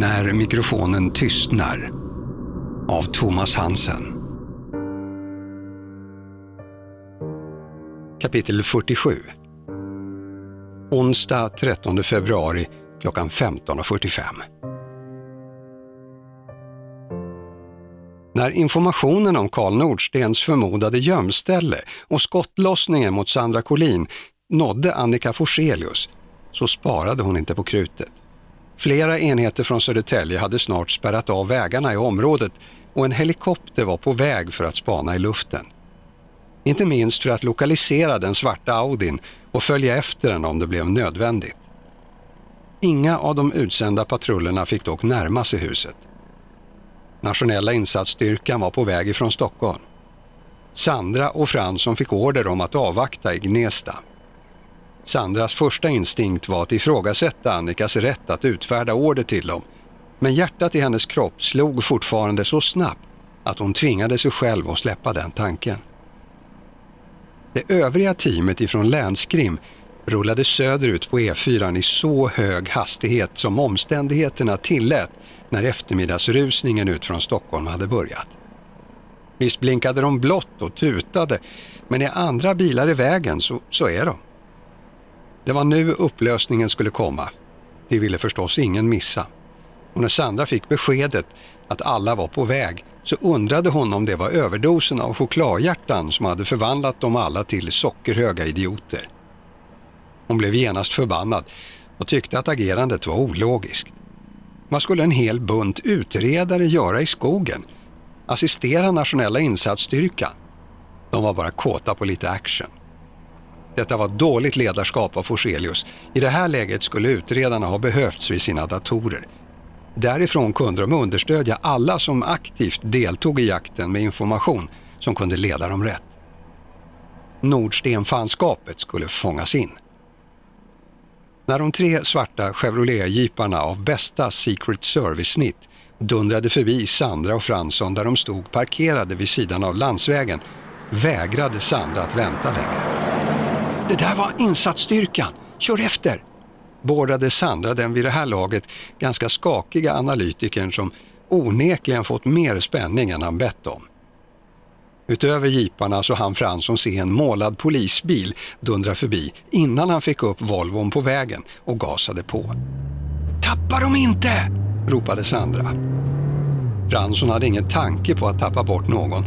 När mikrofonen tystnar av Thomas Hansen. Kapitel 47 Onsdag 13 februari klockan 15.45 När informationen om Karl Nordstens förmodade gömställe och skottlossningen mot Sandra Collin nådde Annika Forselius så sparade hon inte på krutet. Flera enheter från Södertälje hade snart spärrat av vägarna i området och en helikopter var på väg för att spana i luften. Inte minst för att lokalisera den svarta Audin och följa efter den om det blev nödvändigt. Inga av de utsända patrullerna fick dock närma sig huset. Nationella insatsstyrkan var på väg ifrån Stockholm. Sandra och Fransson fick order om att avvakta i Gnesta. Sandras första instinkt var att ifrågasätta Annikas rätt att utfärda order till dem. Men hjärtat i hennes kropp slog fortfarande så snabbt att hon tvingade sig själv att släppa den tanken. Det övriga teamet ifrån Länskrim rullade söderut på E4 i så hög hastighet som omständigheterna tillät när eftermiddagsrusningen ut från Stockholm hade börjat. Visst blinkade de blått och tutade, men är andra bilar i vägen så, så är de. Det var nu upplösningen skulle komma. Det ville förstås ingen missa. Och när Sandra fick beskedet att alla var på väg så undrade hon om det var överdosen av chokladhjärtan som hade förvandlat dem alla till sockerhöga idioter. Hon blev genast förbannad och tyckte att agerandet var ologiskt. Vad skulle en hel bunt utredare göra i skogen? Assistera nationella insatsstyrkan? De var bara kåta på lite action. Detta var dåligt ledarskap av Forselius. I det här läget skulle utredarna ha behövts vid sina datorer. Därifrån kunde de understödja alla som aktivt deltog i jakten med information som kunde leda dem rätt. Nordstenfanskapet skulle fångas in. När de tre svarta Chevrolet-jeeparna av bästa Secret Service-snitt dundrade förbi Sandra och Fransson där de stod parkerade vid sidan av landsvägen vägrade Sandra att vänta längre. Det där var insatsstyrkan, kör efter! Bådade Sandra den vid det här laget ganska skakiga analytikern som onekligen fått mer spänning än han bett om. Utöver jeeparna så hann Fransson se en målad polisbil dundra förbi innan han fick upp Volvon på vägen och gasade på. Tappa dem inte! ropade Sandra. Fransson hade ingen tanke på att tappa bort någon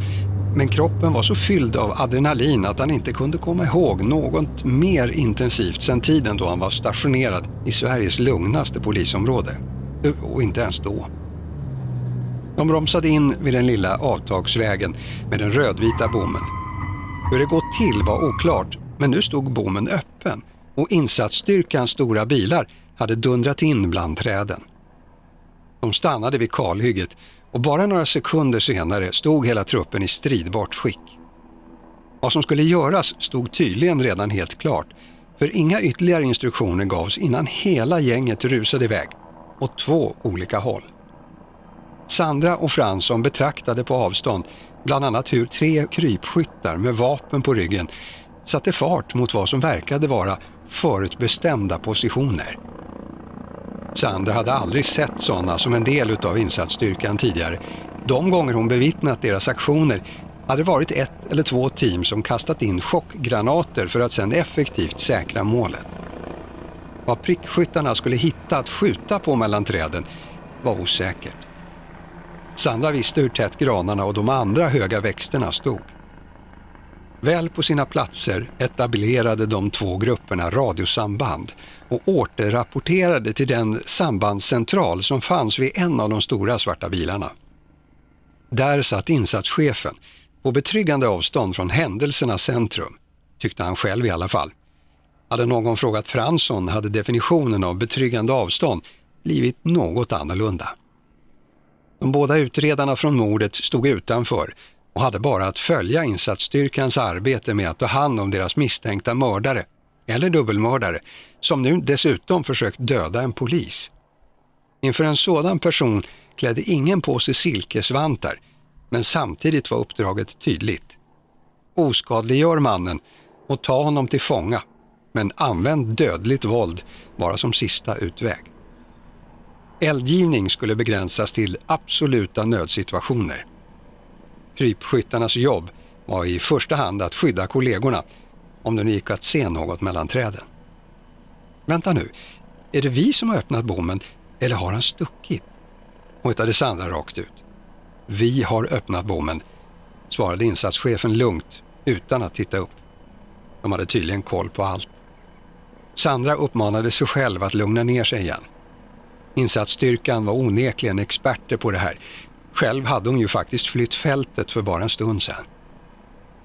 men kroppen var så fylld av adrenalin att han inte kunde komma ihåg något mer intensivt sedan tiden då han var stationerad i Sveriges lugnaste polisområde. Och inte ens då. De bromsade in vid den lilla avtagsvägen med den rödvita bommen. Hur det gått till var oklart, men nu stod bommen öppen och insatsstyrkans stora bilar hade dundrat in bland träden. De stannade vid kalhygget och bara några sekunder senare stod hela truppen i stridbart skick. Vad som skulle göras stod tydligen redan helt klart, för inga ytterligare instruktioner gavs innan hela gänget rusade iväg, åt två olika håll. Sandra och Fransson betraktade på avstånd bland annat hur tre krypskyttar med vapen på ryggen satte fart mot vad som verkade vara förutbestämda positioner. Sandra hade aldrig sett sådana som en del utav insatsstyrkan tidigare. De gånger hon bevittnat deras aktioner hade det varit ett eller två team som kastat in chockgranater för att sedan effektivt säkra målet. Vad prickskyttarna skulle hitta att skjuta på mellan träden var osäkert. Sandra visste hur tätt granarna och de andra höga växterna stod. Väl på sina platser etablerade de två grupperna radiosamband och återrapporterade till den sambandscentral som fanns vid en av de stora svarta bilarna. Där satt insatschefen, på betryggande avstånd från händelsernas centrum, tyckte han själv i alla fall. Hade någon frågat Fransson hade definitionen av betryggande avstånd blivit något annorlunda. De båda utredarna från mordet stod utanför och hade bara att följa insatsstyrkans arbete med att ta hand om deras misstänkta mördare, eller dubbelmördare, som nu dessutom försökt döda en polis. Inför en sådan person klädde ingen på sig silkesvantar, men samtidigt var uppdraget tydligt. Oskadliggör mannen och ta honom till fånga, men använd dödligt våld bara som sista utväg. Eldgivning skulle begränsas till absoluta nödsituationer. Krypskyttarnas jobb var i första hand att skydda kollegorna om det nu gick att se något mellan träden. Vänta nu, är det vi som har öppnat bommen eller har han stuckit? hojtade Sandra rakt ut. Vi har öppnat bommen, svarade insatschefen lugnt utan att titta upp. De hade tydligen koll på allt. Sandra uppmanade sig själv att lugna ner sig igen. Insatsstyrkan var onekligen experter på det här. Själv hade hon ju faktiskt flytt fältet för bara en stund sedan.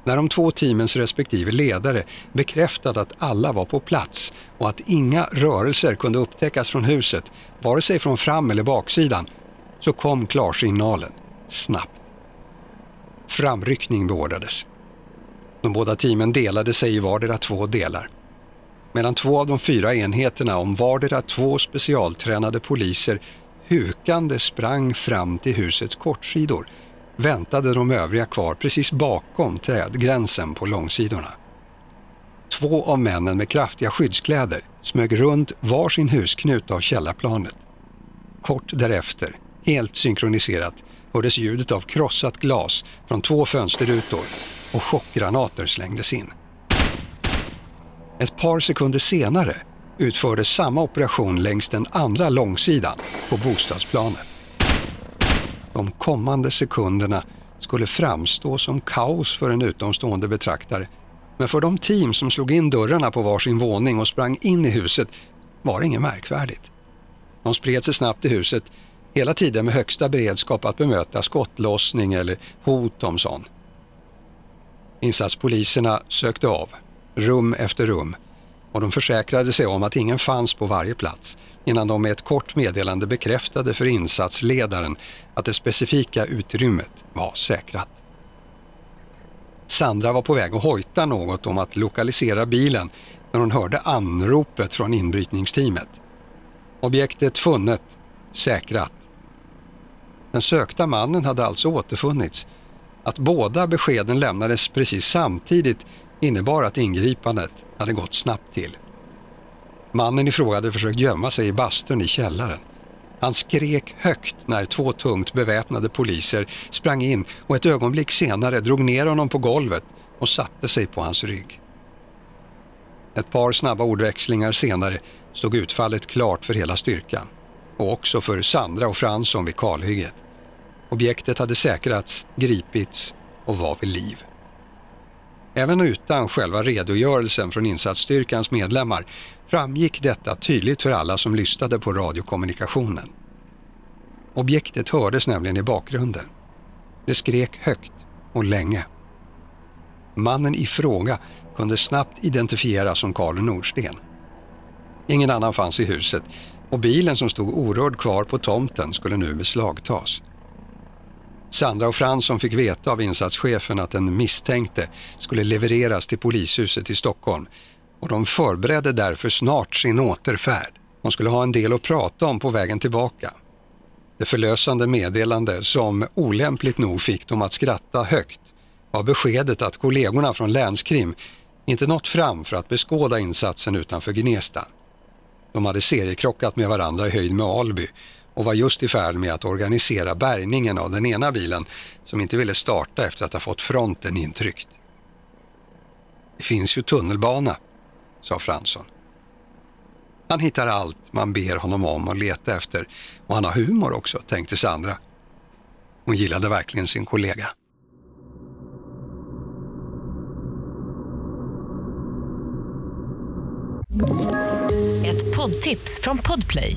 När de två teamens respektive ledare bekräftade att alla var på plats och att inga rörelser kunde upptäckas från huset, vare sig från fram eller baksidan, så kom klarsignalen snabbt. Framryckning beordrades. De båda teamen delade sig i vardera två delar. Medan två av de fyra enheterna om vardera två specialtränade poliser hukande sprang fram till husets kortsidor väntade de övriga kvar precis bakom trädgränsen på långsidorna. Två av männen med kraftiga skyddskläder smög runt varsin husknut av källarplanet. Kort därefter, helt synkroniserat, hördes ljudet av krossat glas från två fönsterrutor och chockgranater slängdes in. Ett par sekunder senare utfördes samma operation längs den andra långsidan på bostadsplanet. De kommande sekunderna skulle framstå som kaos för en utomstående betraktare. Men för de team som slog in dörrarna på varsin våning och sprang in i huset var det inget märkvärdigt. De spred sig snabbt i huset, hela tiden med högsta beredskap att bemöta skottlossning eller hot om sån. Insatspoliserna sökte av, rum efter rum, och de försäkrade sig om att ingen fanns på varje plats innan de med ett kort meddelande bekräftade för insatsledaren att det specifika utrymmet var säkrat. Sandra var på väg att hojta något om att lokalisera bilen när hon hörde anropet från inbrytningsteamet. Objektet funnet, säkrat. Den sökta mannen hade alltså återfunnits. Att båda beskeden lämnades precis samtidigt innebar att ingripandet hade gått snabbt till. Mannen i fråga hade försökt gömma sig i bastun i källaren. Han skrek högt när två tungt beväpnade poliser sprang in och ett ögonblick senare drog ner honom på golvet och satte sig på hans rygg. Ett par snabba ordväxlingar senare stod utfallet klart för hela styrkan och också för Sandra och Fransson vid kalhygget. Objektet hade säkrats, gripits och var vid liv. Även utan själva redogörelsen från insatsstyrkans medlemmar framgick detta tydligt för alla som lyssnade på radiokommunikationen. Objektet hördes nämligen i bakgrunden. Det skrek högt och länge. Mannen i fråga kunde snabbt identifieras som Karl Nordsten. Ingen annan fanns i huset och bilen som stod orörd kvar på tomten skulle nu beslagtas. Sandra och Fransson fick veta av insatschefen att den misstänkte skulle levereras till polishuset i Stockholm och de förberedde därför snart sin återfärd. De skulle ha en del att prata om på vägen tillbaka. Det förlösande meddelande som olämpligt nog fick dem att skratta högt var beskedet att kollegorna från länskrim inte nått fram för att beskåda insatsen utanför Gnesta. De hade seriekrockat med varandra i höjd med Alby och var just i färd med att organisera bärgningen av den ena bilen som inte ville starta efter att ha fått fronten intryckt. Det finns ju tunnelbana, sa Fransson. Han hittar allt man ber honom om att leta efter och han har humor också, tänkte Sandra. Hon gillade verkligen sin kollega. Ett poddtips från Podplay.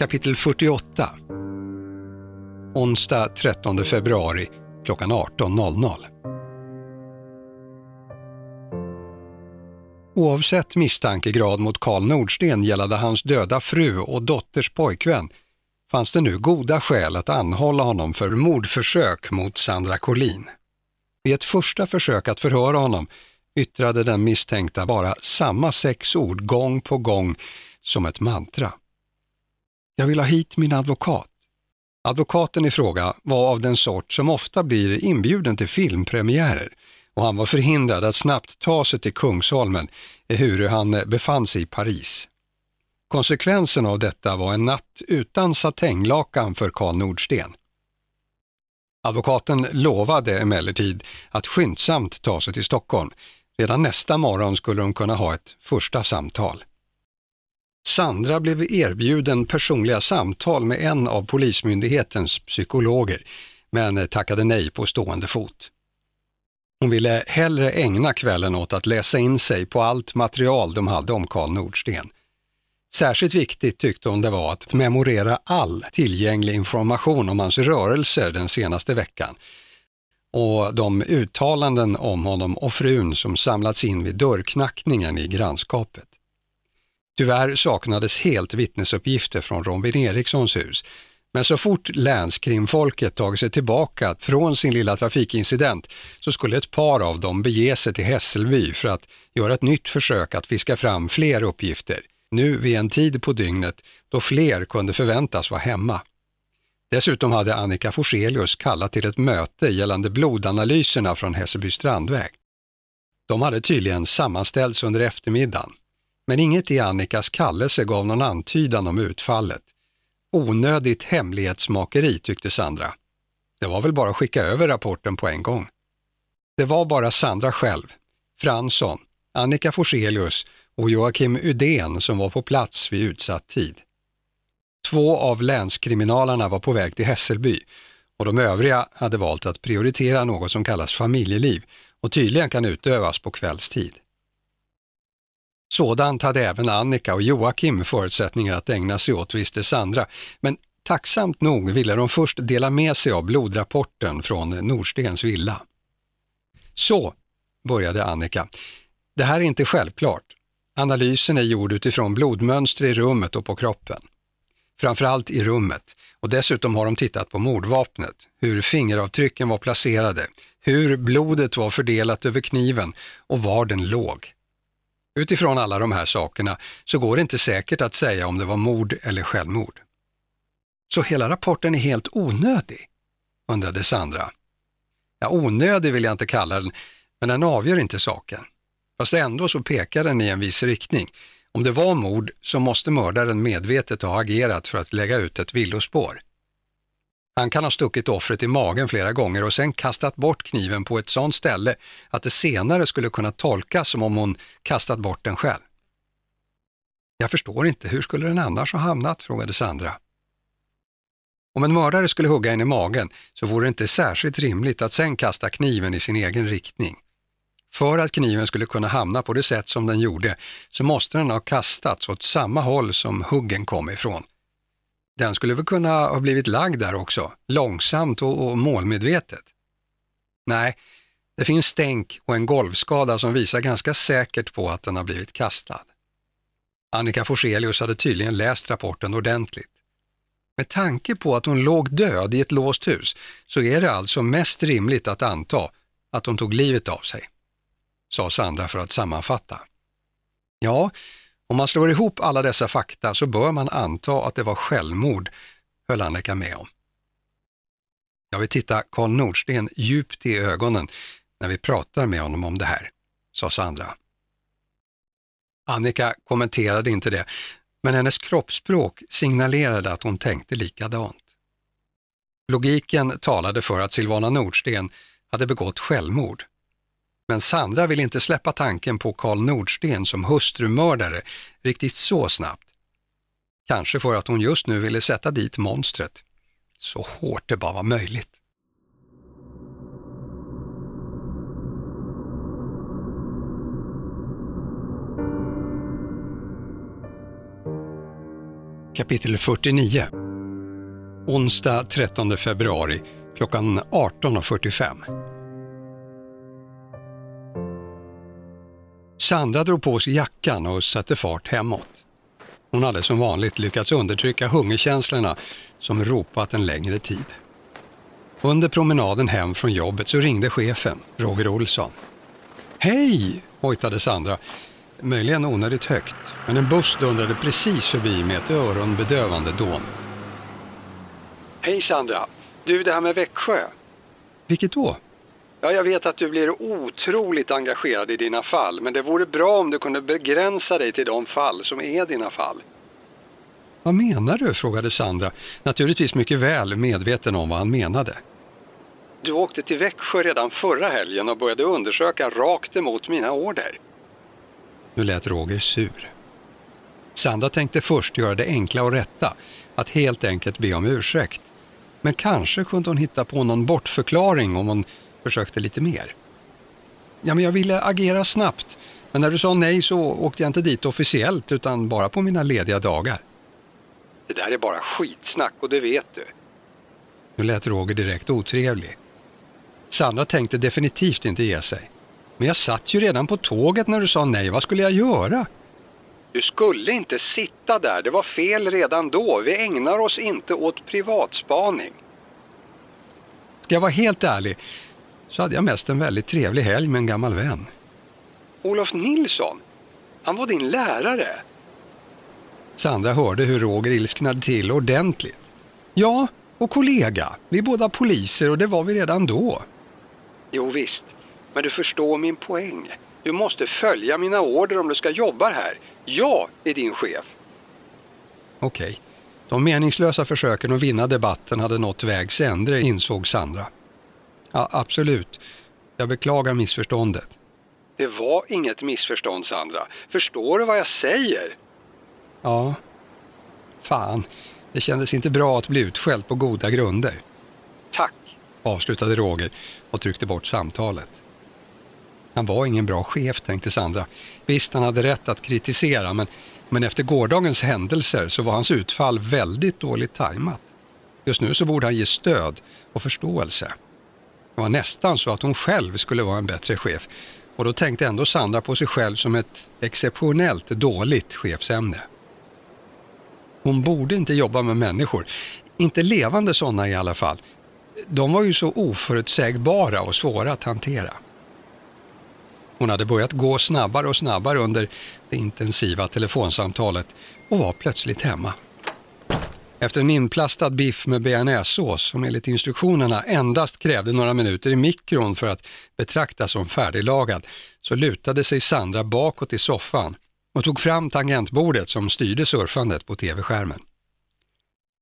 Kapitel 48 Onsdag 13 februari klockan 18.00. Oavsett misstankegrad mot Karl Nordsten gällande hans döda fru och dotters pojkvän fanns det nu goda skäl att anhålla honom för mordförsök mot Sandra Collin. Vid ett första försök att förhöra honom yttrade den misstänkta bara samma sex ord gång på gång som ett mantra. Jag vill ha hit min advokat. Advokaten i fråga var av den sort som ofta blir inbjuden till filmpremiärer och han var förhindrad att snabbt ta sig till Kungsholmen eh, ehuru han eh, befann sig i Paris. Konsekvensen av detta var en natt utan satänglakan för Karl Nordsten. Advokaten lovade emellertid att skyndsamt ta sig till Stockholm. Redan nästa morgon skulle de kunna ha ett första samtal. Sandra blev erbjuden personliga samtal med en av Polismyndighetens psykologer, men tackade nej på stående fot. Hon ville hellre ägna kvällen åt att läsa in sig på allt material de hade om Karl Nordsten. Särskilt viktigt tyckte hon det var att memorera all tillgänglig information om hans rörelser den senaste veckan och de uttalanden om honom och frun som samlats in vid dörrknackningen i grannskapet. Tyvärr saknades helt vittnesuppgifter från Robin Erikssons hus, men så fort länskrimfolket tagit sig tillbaka från sin lilla trafikincident så skulle ett par av dem bege sig till Hässelby för att göra ett nytt försök att fiska fram fler uppgifter, nu vid en tid på dygnet då fler kunde förväntas vara hemma. Dessutom hade Annika Forselius kallat till ett möte gällande blodanalyserna från Hässelby strandväg. De hade tydligen sammanställts under eftermiddagen, men inget i Annikas kallelse gav någon antydan om utfallet. Onödigt hemlighetsmakeri, tyckte Sandra. Det var väl bara att skicka över rapporten på en gång. Det var bara Sandra själv, Fransson, Annika Forselius och Joakim Udén som var på plats vid utsatt tid. Två av länskriminalerna var på väg till Hässelby och de övriga hade valt att prioritera något som kallas familjeliv och tydligen kan utövas på kvällstid. Sådant hade även Annika och Joakim förutsättningar att ägna sig åt, visste Sandra, men tacksamt nog ville de först dela med sig av blodrapporten från Nordstens villa. Så, började Annika. Det här är inte självklart. Analysen är gjord utifrån blodmönster i rummet och på kroppen. Framförallt i rummet. Och dessutom har de tittat på mordvapnet, hur fingeravtrycken var placerade, hur blodet var fördelat över kniven och var den låg. Utifrån alla de här sakerna så går det inte säkert att säga om det var mord eller självmord. Så hela rapporten är helt onödig? undrade Sandra. Ja, onödig vill jag inte kalla den, men den avgör inte saken. Fast ändå så pekar den i en viss riktning. Om det var mord så måste mördaren medvetet ha agerat för att lägga ut ett villospår. Han kan ha stuckit offret i magen flera gånger och sen kastat bort kniven på ett sådant ställe att det senare skulle kunna tolkas som om hon kastat bort den själv. Jag förstår inte, hur skulle den annars ha hamnat? frågade Sandra. Om en mördare skulle hugga en i magen så vore det inte särskilt rimligt att sen kasta kniven i sin egen riktning. För att kniven skulle kunna hamna på det sätt som den gjorde så måste den ha kastats åt samma håll som huggen kom ifrån. Den skulle väl kunna ha blivit lagd där också, långsamt och, och målmedvetet. Nej, det finns stänk och en golvskada som visar ganska säkert på att den har blivit kastad. Annika Forselius hade tydligen läst rapporten ordentligt. Med tanke på att hon låg död i ett låst hus så är det alltså mest rimligt att anta att hon tog livet av sig, sa Sandra för att sammanfatta. Ja, om man slår ihop alla dessa fakta så bör man anta att det var självmord, höll Annika med om. Jag vill titta Karl Nordsten djupt i ögonen när vi pratar med honom om det här, sa Sandra. Annika kommenterade inte det, men hennes kroppsspråk signalerade att hon tänkte likadant. Logiken talade för att Silvana Nordsten hade begått självmord. Men Sandra vill inte släppa tanken på Karl Nordsten som hustrumördare riktigt så snabbt. Kanske för att hon just nu ville sätta dit monstret. Så hårt det bara var möjligt. Kapitel 49 Onsdag 13 februari klockan 18.45 Sandra drog på sig jackan och satte fart hemåt. Hon hade som vanligt lyckats undertrycka hungerkänslorna som ropat en längre tid. Under promenaden hem från jobbet så ringde chefen, Roger Olsson. Hej, hojtade Sandra, möjligen onödigt högt, men en buss dundrade precis förbi med ett öronbedövande dån. Hej Sandra, du det här med Växjö. Vilket då? Ja, jag vet att du blir otroligt engagerad i dina fall, men det vore bra om du kunde begränsa dig till de fall som är dina fall. Vad menar du? frågade Sandra, naturligtvis mycket väl medveten om vad han menade. Du åkte till Växjö redan förra helgen och började undersöka rakt emot mina order. Nu lät Roger sur. Sandra tänkte först göra det enkla och rätta, att helt enkelt be om ursäkt. Men kanske kunde hon hitta på någon bortförklaring om hon försökte lite mer. Ja, men jag ville agera snabbt, men när du sa nej så åkte jag inte dit officiellt utan bara på mina lediga dagar. Det där är bara skitsnack och det vet du. Nu lät Roger direkt otrevlig. Sandra tänkte definitivt inte ge sig. Men jag satt ju redan på tåget när du sa nej. Vad skulle jag göra? Du skulle inte sitta där. Det var fel redan då. Vi ägnar oss inte åt privatspaning. Ska jag vara helt ärlig så hade jag mest en väldigt trevlig helg med en gammal vän. Olof Nilsson? Han var din lärare? Sandra hörde hur Roger ilsknade till ordentligt. Ja, och kollega. Vi är båda poliser och det var vi redan då. Jo visst, men du förstår min poäng. Du måste följa mina order om du ska jobba här. Jag är din chef. Okej. De meningslösa försöken att vinna debatten hade nått vägs ände, insåg Sandra. Ja, absolut. Jag beklagar missförståndet. Det var inget missförstånd, Sandra. Förstår du vad jag säger? Ja. Fan, det kändes inte bra att bli utskälld på goda grunder. Tack, avslutade Roger och tryckte bort samtalet. Han var ingen bra chef, tänkte Sandra. Visst, han hade rätt att kritisera, men, men efter gårdagens händelser så var hans utfall väldigt dåligt tajmat. Just nu så borde han ge stöd och förståelse. Det var nästan så att hon själv skulle vara en bättre chef. Och då tänkte ändå Sandra på sig själv som ett exceptionellt dåligt chefsämne. Hon borde inte jobba med människor. Inte levande sådana i alla fall. De var ju så oförutsägbara och svåra att hantera. Hon hade börjat gå snabbare och snabbare under det intensiva telefonsamtalet och var plötsligt hemma. Efter en inplastad biff med bearnaisesås som enligt instruktionerna endast krävde några minuter i mikron för att betraktas som färdiglagad så lutade sig Sandra bakåt i soffan och tog fram tangentbordet som styrde surfandet på tv-skärmen.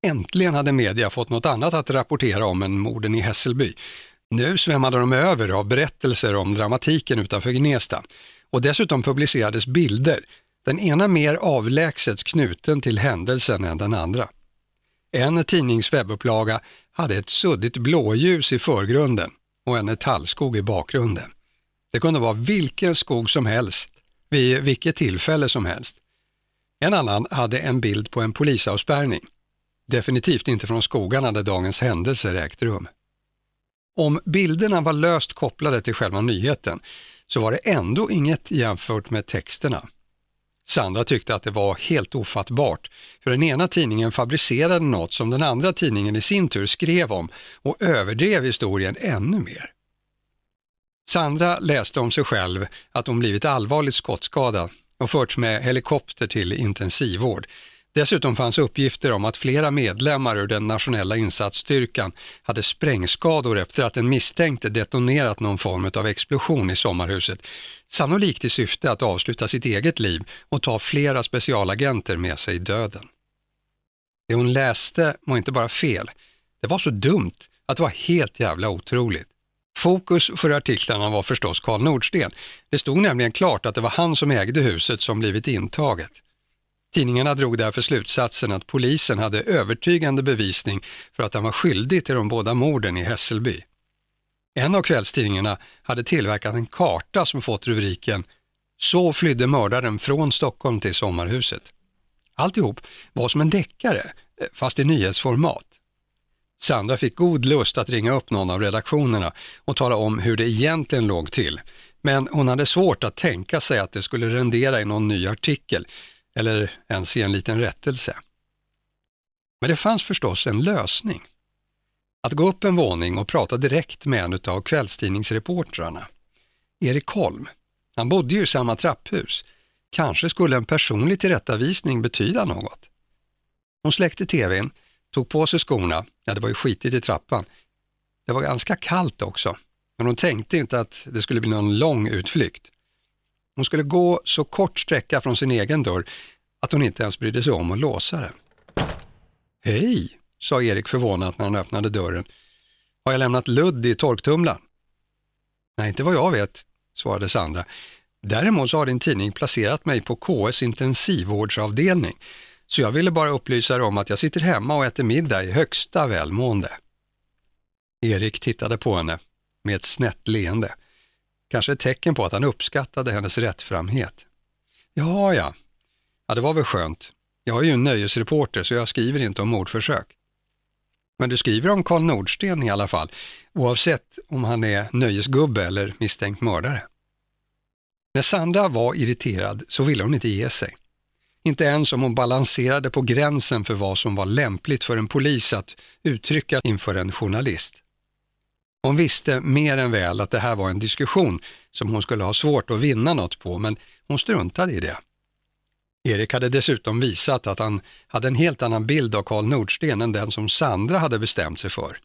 Äntligen hade media fått något annat att rapportera om än morden i Hässelby. Nu svämmade de över av berättelser om dramatiken utanför Gnesta och dessutom publicerades bilder, den ena mer avlägset knuten till händelsen än den andra. En tidnings webbupplaga hade ett suddigt blåljus i förgrunden och en tallskog i bakgrunden. Det kunde vara vilken skog som helst, vid vilket tillfälle som helst. En annan hade en bild på en polisavspärrning. Definitivt inte från skogarna där dagens händelser ägt rum. Om bilderna var löst kopplade till själva nyheten så var det ändå inget jämfört med texterna. Sandra tyckte att det var helt ofattbart, för den ena tidningen fabricerade något som den andra tidningen i sin tur skrev om och överdrev historien ännu mer. Sandra läste om sig själv att hon blivit allvarligt skottskadad och förts med helikopter till intensivvård. Dessutom fanns uppgifter om att flera medlemmar ur den nationella insatsstyrkan hade sprängskador efter att en misstänkte detonerat någon form av explosion i sommarhuset, sannolikt i syfte att avsluta sitt eget liv och ta flera specialagenter med sig i döden. Det hon läste var inte bara fel, det var så dumt att det var helt jävla otroligt. Fokus för artiklarna var förstås Karl Nordsten. Det stod nämligen klart att det var han som ägde huset som blivit intaget. Tidningarna drog därför slutsatsen att polisen hade övertygande bevisning för att han var skyldig till de båda morden i Hässelby. En av kvällstidningarna hade tillverkat en karta som fått rubriken “Så flydde mördaren från Stockholm till sommarhuset”. Alltihop var som en deckare, eh, fast i nyhetsformat. Sandra fick god lust att ringa upp någon av redaktionerna och tala om hur det egentligen låg till. Men hon hade svårt att tänka sig att det skulle rendera i någon ny artikel eller ens i en liten rättelse. Men det fanns förstås en lösning. Att gå upp en våning och prata direkt med en av kvällstidningsreportrarna. Erik Holm. Han bodde ju i samma trapphus. Kanske skulle en personlig tillrättavisning betyda något. Hon släckte tvn, tog på sig skorna, ja det var ju skitigt i trappan. Det var ganska kallt också, men hon tänkte inte att det skulle bli någon lång utflykt. Hon skulle gå så kort sträcka från sin egen dörr att hon inte ens brydde sig om att låsa den. Hej, sa Erik förvånat när han öppnade dörren. Har jag lämnat ludd i torktumlaren? Nej, inte vad jag vet, svarade Sandra. Däremot så har din tidning placerat mig på KS intensivvårdsavdelning, så jag ville bara upplysa dig om att jag sitter hemma och äter middag i högsta välmående. Erik tittade på henne med ett snett leende. Kanske ett tecken på att han uppskattade hennes rättframhet. Ja, ja. Ja, det var väl skönt. Jag är ju en nöjesreporter så jag skriver inte om mordförsök. Men du skriver om Karl Nordsten i alla fall, oavsett om han är nöjesgubbe eller misstänkt mördare. När Sandra var irriterad så ville hon inte ge sig. Inte ens om hon balanserade på gränsen för vad som var lämpligt för en polis att uttrycka inför en journalist. Hon visste mer än väl att det här var en diskussion som hon skulle ha svårt att vinna något på, men hon struntade i det. Erik hade dessutom visat att han hade en helt annan bild av Karl Nordsten än den som Sandra hade bestämt sig för.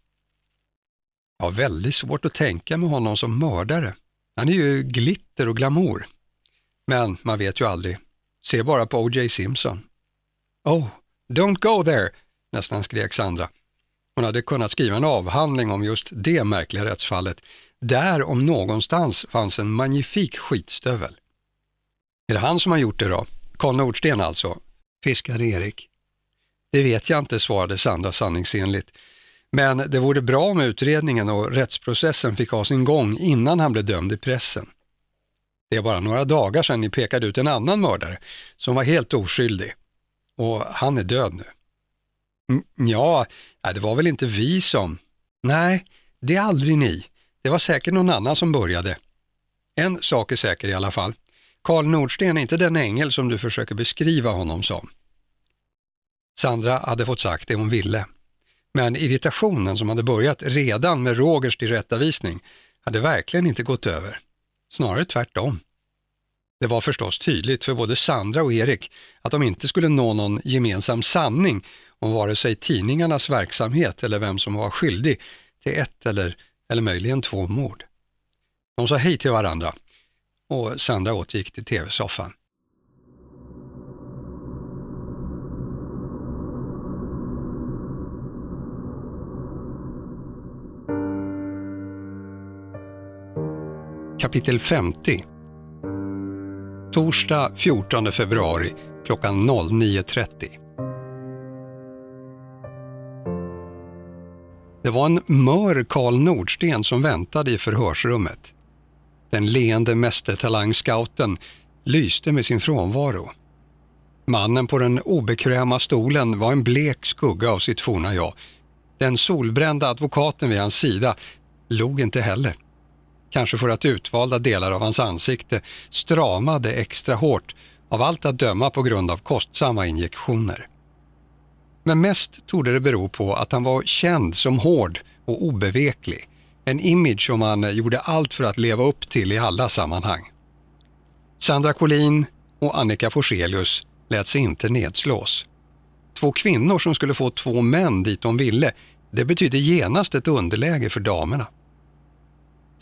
Jag har väldigt svårt att tänka med honom som mördare. Han är ju glitter och glamour. Men man vet ju aldrig. Se bara på O.J. Simpson. Oh, don't go there, nästan skrek Sandra. Hon hade kunnat skriva en avhandling om just det märkliga rättsfallet. Där om någonstans fanns en magnifik skitstövel. Är det han som har gjort det då? Karl Nordsten alltså? Fiskade Erik. Det vet jag inte, svarade Sandra sanningsenligt. Men det vore bra om utredningen och rättsprocessen fick ha sin gång innan han blev dömd i pressen. Det är bara några dagar sedan ni pekade ut en annan mördare som var helt oskyldig. Och han är död nu. Mm, mm, ja, det var väl inte vi som... Nej, det är aldrig ni. Det var säkert någon annan som började. En sak är säker i alla fall. Karl Nordsten är inte den ängel som du försöker beskriva honom som. Sandra hade fått sagt det hon ville. Men irritationen som hade börjat redan med Rogers tillrättavisning hade verkligen inte gått över. Snarare tvärtom. Det var förstås tydligt för både Sandra och Erik att de inte skulle nå någon gemensam sanning om vare sig tidningarnas verksamhet eller vem som var skyldig till ett eller, eller möjligen två mord. De sa hej till varandra och Sandra återgick till tv-soffan. Kapitel 50 Torsdag 14 februari klockan 09.30 Det var en mör Karl Nordsten som väntade i förhörsrummet. Den leende mästertalangscouten lyste med sin frånvaro. Mannen på den obekväma stolen var en blek skugga av sitt forna jag. Den solbrända advokaten vid hans sida log inte heller. Kanske för att utvalda delar av hans ansikte stramade extra hårt av allt att döma på grund av kostsamma injektioner. Men mest torde det bero på att han var känd som hård och obeveklig. En image som han gjorde allt för att leva upp till i alla sammanhang. Sandra Collin och Annika Forselius lät sig inte nedslås. Två kvinnor som skulle få två män dit de ville, det betydde genast ett underläge för damerna.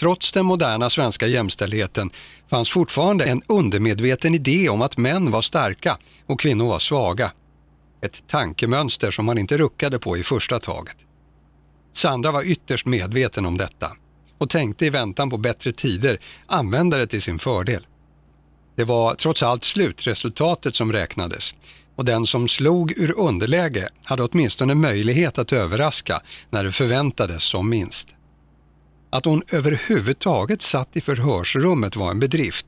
Trots den moderna svenska jämställdheten fanns fortfarande en undermedveten idé om att män var starka och kvinnor var svaga. Ett tankemönster som man inte ruckade på i första taget. Sandra var ytterst medveten om detta och tänkte i väntan på bättre tider använda det till sin fördel. Det var trots allt slutresultatet som räknades och den som slog ur underläge hade åtminstone möjlighet att överraska när det förväntades som minst. Att hon överhuvudtaget satt i förhörsrummet var en bedrift.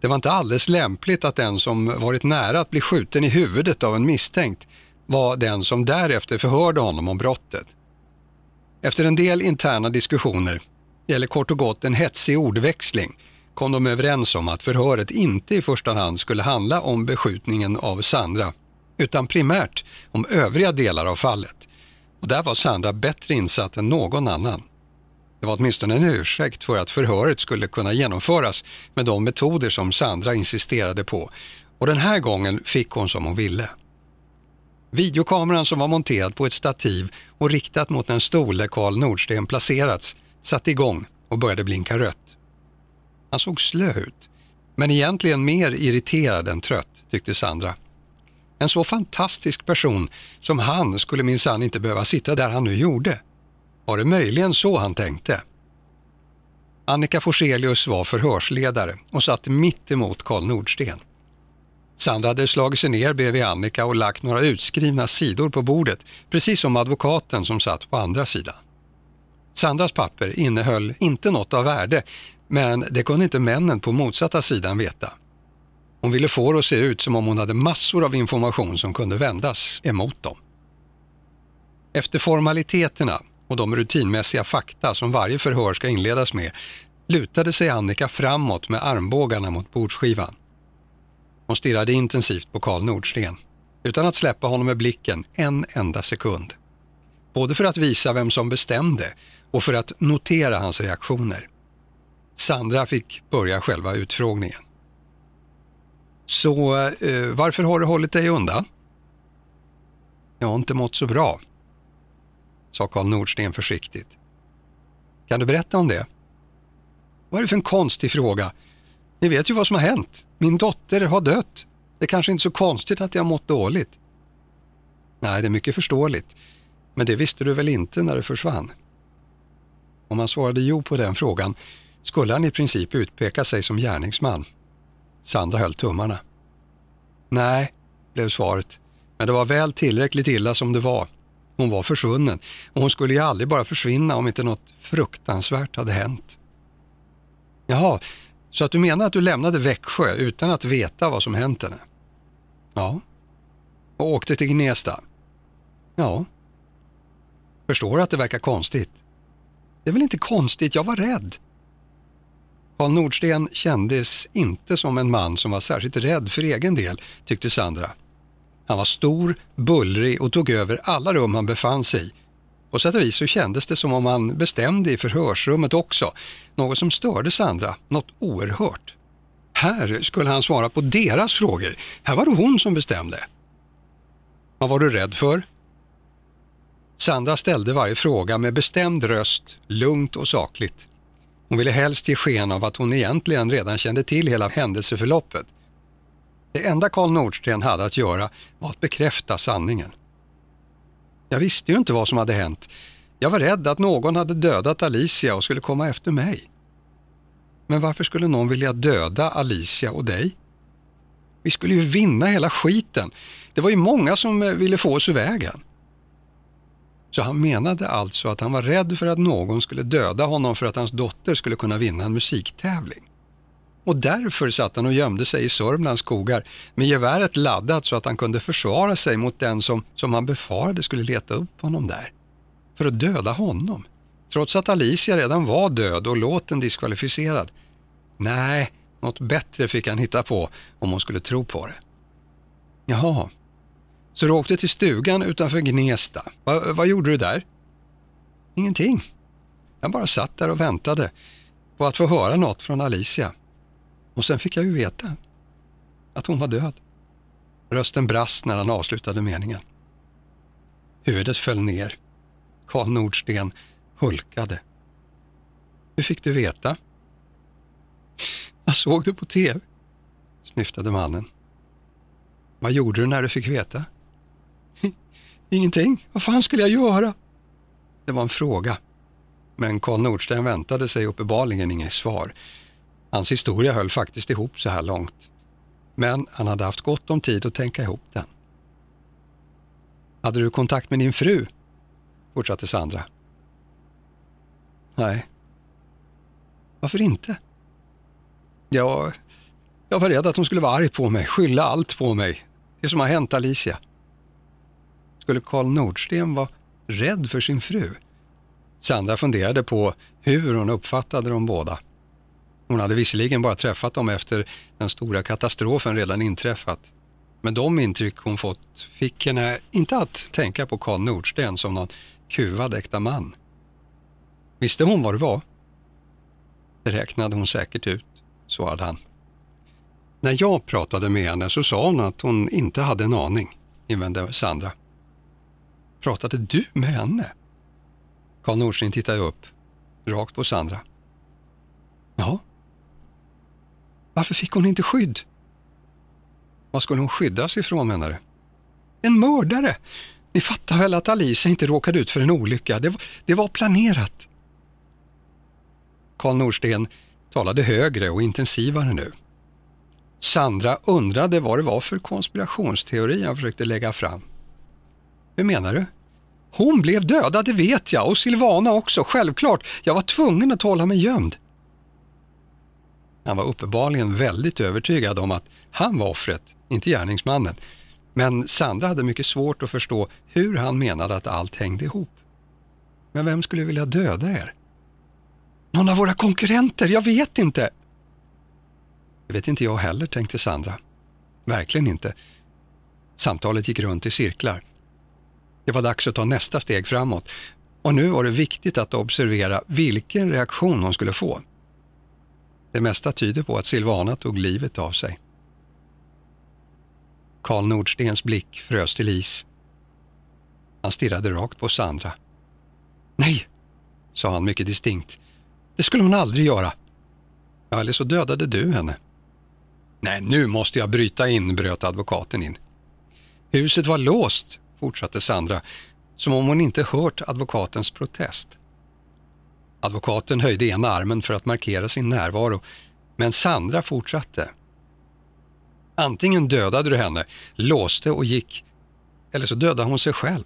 Det var inte alldeles lämpligt att den som varit nära att bli skjuten i huvudet av en misstänkt var den som därefter förhörde honom om brottet. Efter en del interna diskussioner, eller kort och gott en hetsig ordväxling, kom de överens om att förhöret inte i första hand skulle handla om beskjutningen av Sandra, utan primärt om övriga delar av fallet. Och där var Sandra bättre insatt än någon annan. Det var åtminstone en ursäkt för att förhöret skulle kunna genomföras med de metoder som Sandra insisterade på. Och den här gången fick hon som hon ville. Videokameran som var monterad på ett stativ och riktat mot en stol där Karl Nordsten placerats satte igång och började blinka rött. Han såg slö ut, men egentligen mer irriterad än trött, tyckte Sandra. En så fantastisk person som han skulle minsann inte behöva sitta där han nu gjorde. Var det möjligen så han tänkte? Annika Forselius var förhörsledare och satt mitt emot Karl Nordsten. Sandra hade slagit sig ner bredvid Annika och lagt några utskrivna sidor på bordet, precis som advokaten som satt på andra sidan. Sandras papper innehöll inte något av värde, men det kunde inte männen på motsatta sidan veta. Hon ville få det att se ut som om hon hade massor av information som kunde vändas emot dem. Efter formaliteterna och de rutinmässiga fakta som varje förhör ska inledas med lutade sig Annika framåt med armbågarna mot bordsskivan. Hon stirrade intensivt på Karl Nordsten, utan att släppa honom med blicken en enda sekund. Både för att visa vem som bestämde och för att notera hans reaktioner. Sandra fick börja själva utfrågningen. Så eh, varför har du hållit dig undan? Jag har inte mått så bra, sa Karl Nordsten försiktigt. Kan du berätta om det? Vad är det för en konstig fråga? Ni vet ju vad som har hänt. Min dotter har dött. Det är kanske inte så konstigt att jag har mått dåligt. Nej, det är mycket förståeligt. Men det visste du väl inte när du försvann? Om han svarade jo på den frågan skulle han i princip utpeka sig som gärningsman. Sandra höll tummarna. Nej, blev svaret. Men det var väl tillräckligt illa som det var. Hon var försvunnen och hon skulle ju aldrig bara försvinna om inte något fruktansvärt hade hänt. Jaha, så att du menar att du lämnade Växjö utan att veta vad som hänt henne? Ja. Och åkte till Gnesta? Ja. Förstår att det verkar konstigt? Det är väl inte konstigt, jag var rädd. Karl Nordsten kändes inte som en man som var särskilt rädd för egen del, tyckte Sandra. Han var stor, bullrig och tog över alla rum han befann sig i. På sätt och vis så kändes det som om han bestämde i förhörsrummet också, något som störde Sandra, något oerhört. Här skulle han svara på deras frågor, här var det hon som bestämde. Vad var du rädd för? Sandra ställde varje fråga med bestämd röst, lugnt och sakligt. Hon ville helst ge sken av att hon egentligen redan kände till hela händelseförloppet. Det enda Karl Nordsten hade att göra var att bekräfta sanningen. Jag visste ju inte vad som hade hänt. Jag var rädd att någon hade dödat Alicia och skulle komma efter mig. Men varför skulle någon vilja döda Alicia och dig? Vi skulle ju vinna hela skiten. Det var ju många som eh, ville få oss ur vägen. Så han menade alltså att han var rädd för att någon skulle döda honom för att hans dotter skulle kunna vinna en musiktävling. Och därför satt han och gömde sig i Sörmlands skogar med geväret laddat så att han kunde försvara sig mot den som, som han befarade skulle leta upp honom där. För att döda honom. Trots att Alicia redan var död och låten diskvalificerad. Nej, något bättre fick han hitta på om hon skulle tro på det. Jaha, så du åkte till stugan utanför Gnesta. Va, vad gjorde du där? Ingenting. Jag bara satt där och väntade på att få höra något från Alicia. Och sen fick jag ju veta att hon var död. Rösten brast när han avslutade meningen. Huvudet föll ner. Karl Nordsten hulkade. Hur fick du veta? Jag såg det på TV, snyftade mannen. Vad gjorde du när du fick veta? Ingenting. Vad fan skulle jag göra? Det var en fråga. Men Karl Nordsten väntade sig uppenbarligen inget svar. Hans historia höll faktiskt ihop så här långt. Men han hade haft gott om tid att tänka ihop den. Hade du kontakt med din fru? Fortsatte Sandra. Nej. Varför inte? Jag, jag var rädd att hon skulle vara arg på mig, skylla allt på mig. Det som har hänt Alicia. Skulle Karl Nordsten vara rädd för sin fru? Sandra funderade på hur hon uppfattade de båda. Hon hade visserligen bara träffat dem efter den stora katastrofen redan inträffat. Men de intryck hon fått fick henne inte att tänka på Karl Nordsten som någon kuvad äkta man. Visste hon vad det var? Det räknade hon säkert ut, svarade han. När jag pratade med henne så sa hon att hon inte hade en aning, invände Sandra. Pratade du med henne? Karl Nordsten tittade upp, rakt på Sandra. Ja. Varför fick hon inte skydd? Vad skulle hon skyddas ifrån menar du? En mördare! Ni fattar väl att Alice inte råkade ut för en olycka? Det var, det var planerat. Karl Norsten talade högre och intensivare nu. Sandra undrade vad det var för konspirationsteori han försökte lägga fram. Hur menar du? Hon blev dödad, det vet jag, och Silvana också, självklart. Jag var tvungen att hålla mig gömd. Han var uppenbarligen väldigt övertygad om att han var offret, inte gärningsmannen. Men Sandra hade mycket svårt att förstå hur han menade att allt hängde ihop. Men vem skulle vilja döda er? Någon av våra konkurrenter, jag vet inte. Det vet inte jag heller, tänkte Sandra. Verkligen inte. Samtalet gick runt i cirklar. Det var dags att ta nästa steg framåt och nu var det viktigt att observera vilken reaktion hon skulle få. Det mesta tyder på att Silvana tog livet av sig. Karl Nordstens blick frös till is. Han stirrade rakt på Sandra. Nej, sa han mycket distinkt. Det skulle hon aldrig göra. Ja, eller så dödade du henne. Nej, nu måste jag bryta in, bröt advokaten in. Huset var låst, fortsatte Sandra, som om hon inte hört advokatens protest. Advokaten höjde ena armen för att markera sin närvaro, men Sandra fortsatte. Antingen dödade du henne, låste och gick, eller så dödade hon sig själv.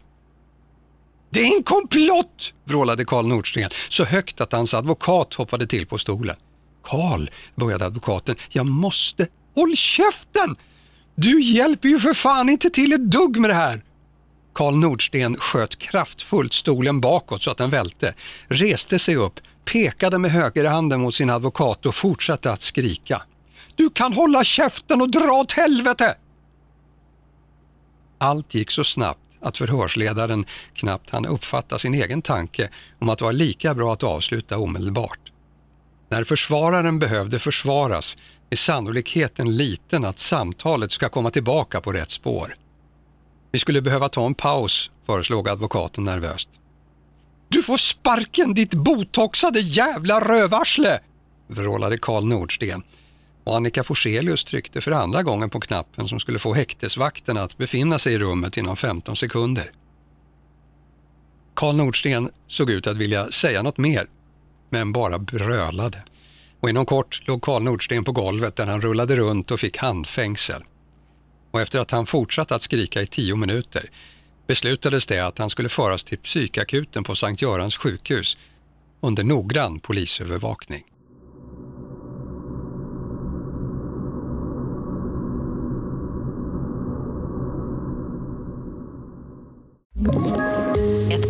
Det är en komplott! vrålade Karl Nordsten så högt att hans advokat hoppade till på stolen. Karl, började advokaten, jag måste... Håll käften! Du hjälper ju för fan inte till ett dugg med det här! Karl Nordsten sköt kraftfullt stolen bakåt så att den välte, reste sig upp, pekade med högerhanden mot sin advokat och fortsatte att skrika. Du kan hålla käften och dra åt helvete! Allt gick så snabbt att förhörsledaren knappt hann uppfatta sin egen tanke om att det var lika bra att avsluta omedelbart. När försvararen behövde försvaras är sannolikheten liten att samtalet ska komma tillbaka på rätt spår. Vi skulle behöva ta en paus, föreslog advokaten nervöst. Du får sparken ditt botoxade jävla rövarsle! vrålade Karl Nordsten och Annika Forselius tryckte för andra gången på knappen som skulle få häktesvakten att befinna sig i rummet inom 15 sekunder. Karl Nordsten såg ut att vilja säga något mer, men bara brölade. Och inom kort låg Karl Nordsten på golvet där han rullade runt och fick handfängsel. Och efter att han fortsatt att skrika i tio minuter beslutades det att han skulle föras till psykakuten på Sankt Görans sjukhus under noggrann polisövervakning.